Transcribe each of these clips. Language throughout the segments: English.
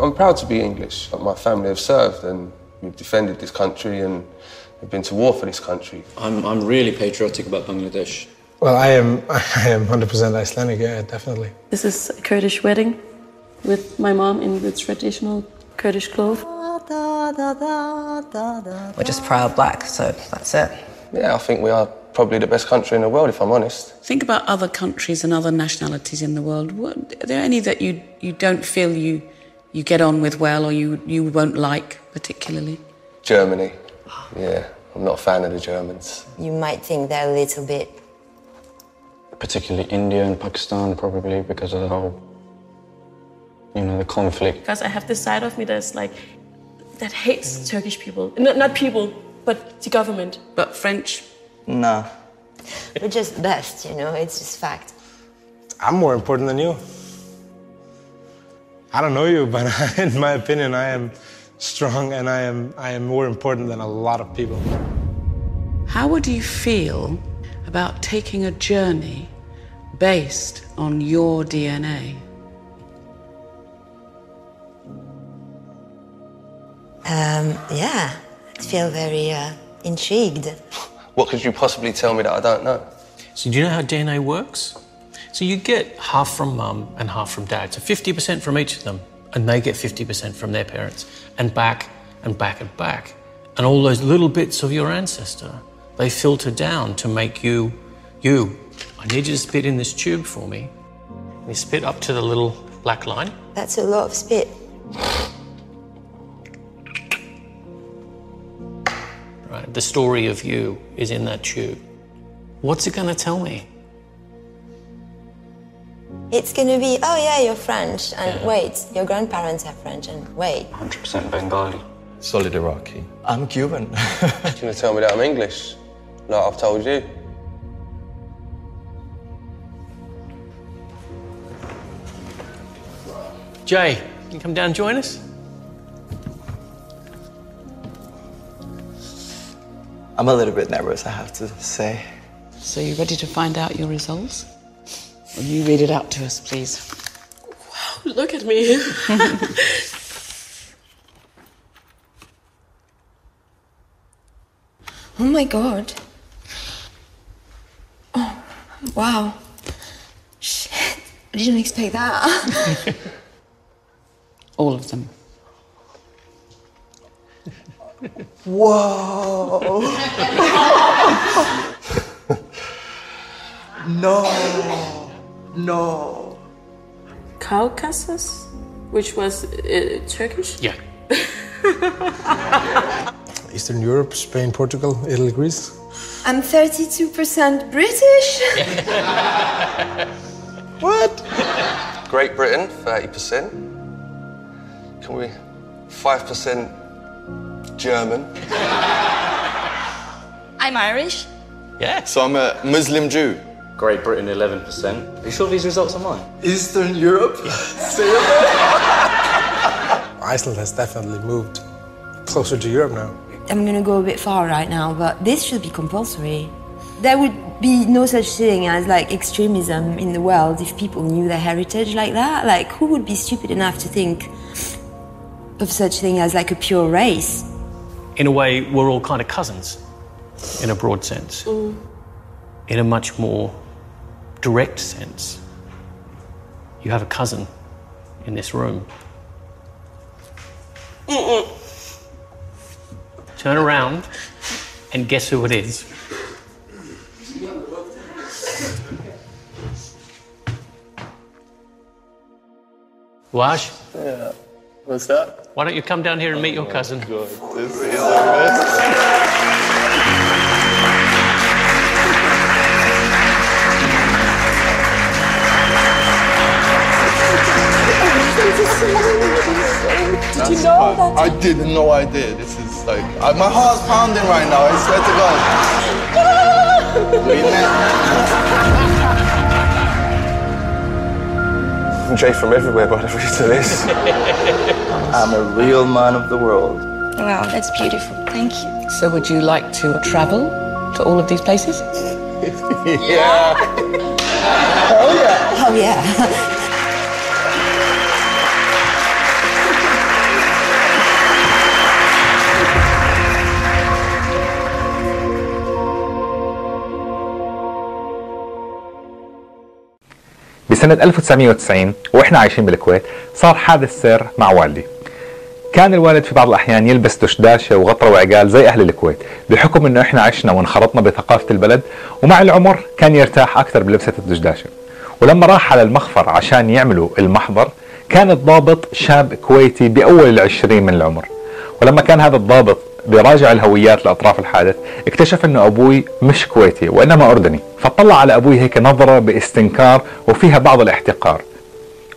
I'm proud to be English. My family have served and we've defended this country and we've been to war for this country. I'm, I'm really patriotic about Bangladesh. Well, I am I am 100% Icelandic, yeah, definitely. This is a Kurdish wedding with my mom in the traditional Kurdish clothes. We're just proud black, so that's it. Yeah, I think we are probably the best country in the world, if I'm honest. Think about other countries and other nationalities in the world. What, are there any that you, you don't feel you, you get on with well or you, you won't like particularly? Germany. Ah. Yeah, I'm not a fan of the Germans. You might think they're a little bit. Particularly India and Pakistan, probably because of the whole, you know, the conflict. Because I have this side of me that's like, that hates Turkish people. Not, not people, but the government. But French? Nah. We're just best, you know, it's just fact. I'm more important than you. I don't know you, but in my opinion, I am strong and I am, I am more important than a lot of people. How would you feel about taking a journey based on your DNA? Um, yeah, I feel very uh, intrigued. What could you possibly tell me that I don't know? So, do you know how DNA works? So, you get half from mum and half from dad. So, 50% from each of them, and they get 50% from their parents, and back and back and back. And all those little bits of your ancestor, they filter down to make you you. I need you to spit in this tube for me. You spit up to the little black line. That's a lot of spit. Right? The story of you is in that tube. What's it going to tell me? It's gonna be, oh yeah, you're French, and wait, your grandparents are French, and wait. 100% Bengali. Solid Iraqi. I'm Cuban. You're going to tell me that I'm English, like I've told you. Jay, can you come down and join us? I'm a little bit nervous, I have to say. So, you ready to find out your results? Will you read it out to us, please? Wow, Look at me. Oh my god. Oh, wow. Shit. I didn't expect that. All of them. Whoa! no, no. Caucasus, which was uh, Turkish. Yeah. Eastern Europe, Spain, Portugal, Italy, Greece. I'm 32% British. What? Great Britain, 30%. Can we? 5% German. I'm Irish. Yeah. So I'm a Muslim Jew. Great Britain, 11%. Are you sure these results are mine? Eastern Europe? Iceland has definitely moved closer to Europe now. I'm gonna go a bit far right now, but this should be compulsory. There would be no such thing as like extremism in the world if people knew their heritage like that. Like, who would be stupid enough to think of such thing as like a pure race? In a way, we're all kind of cousins, in a broad sense. Mm. In a much more direct sense, you have a cousin in this room. Turn around and guess who it is. Wash, Yeah. What's that? why don't you come down here and meet your cousin? God, this is the best. I didn't know I did. This is like I, my heart's pounding right now. I swear to God. We met. I'm Jay from everywhere by the reason of this. I'm a real man of the world. Wow, that's beautiful. Thank you. So, would you like to travel to all of these places? Yeah. Oh yeah. Oh yeah. بسنة 1990 وإحنا عايشين بالكويت صار حادث سير مع والدي. كان الوالد في بعض الأحيان يلبس دشداشة وغطرة وعقال زي أهل الكويت بحكم أنه إحنا عشنا وانخرطنا بثقافة البلد ومع العمر كان يرتاح أكثر بلبسة الدشداشة. ولما راح على المخفر عشان يعملوا المحضر كان الضابط شاب كويتي بأول العشرين من العمر. ولما كان هذا الضابط بيراجع الهويات لأطراف الحادث اكتشف أنه أبوي مش كويتي وإنما أردني فطلع على أبوي هيك نظرة باستنكار وفيها بعض الاحتقار.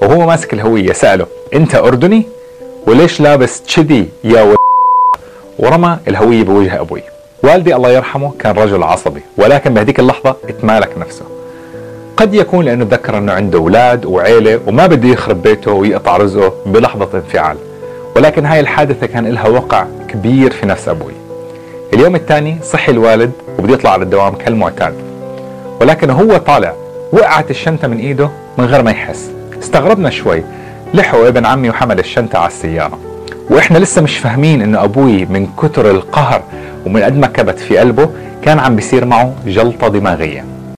وهو ماسك الهوية سأله أنت أردني؟ وليش لابس كذي يا و... ورمى الهوية بوجه أبوي. والدي الله يرحمه كان رجل عصبي ولكن بهذيك اللحظة اتمالك نفسه. قد يكون لأنه تذكر أنه عنده أولاد وعيلة وما بده يخرب بيته ويقطع رزقه بلحظة انفعال. ولكن هاي الحادثة كان لها وقع كبير في نفس أبوي. اليوم الثاني صحي الوالد وبده يطلع على الدوام كالمعتاد. ولكن هو طالع وقعت الشنطة من إيده من غير ما يحس. استغربنا شوي لحقوا ابن عمي وحمل الشنطة على السيارة. وإحنا لسه مش فاهمين إنه أبوي من كتر القهر ومن قد ما كبت في قلبه كان عم بيصير معه جلطة دماغية.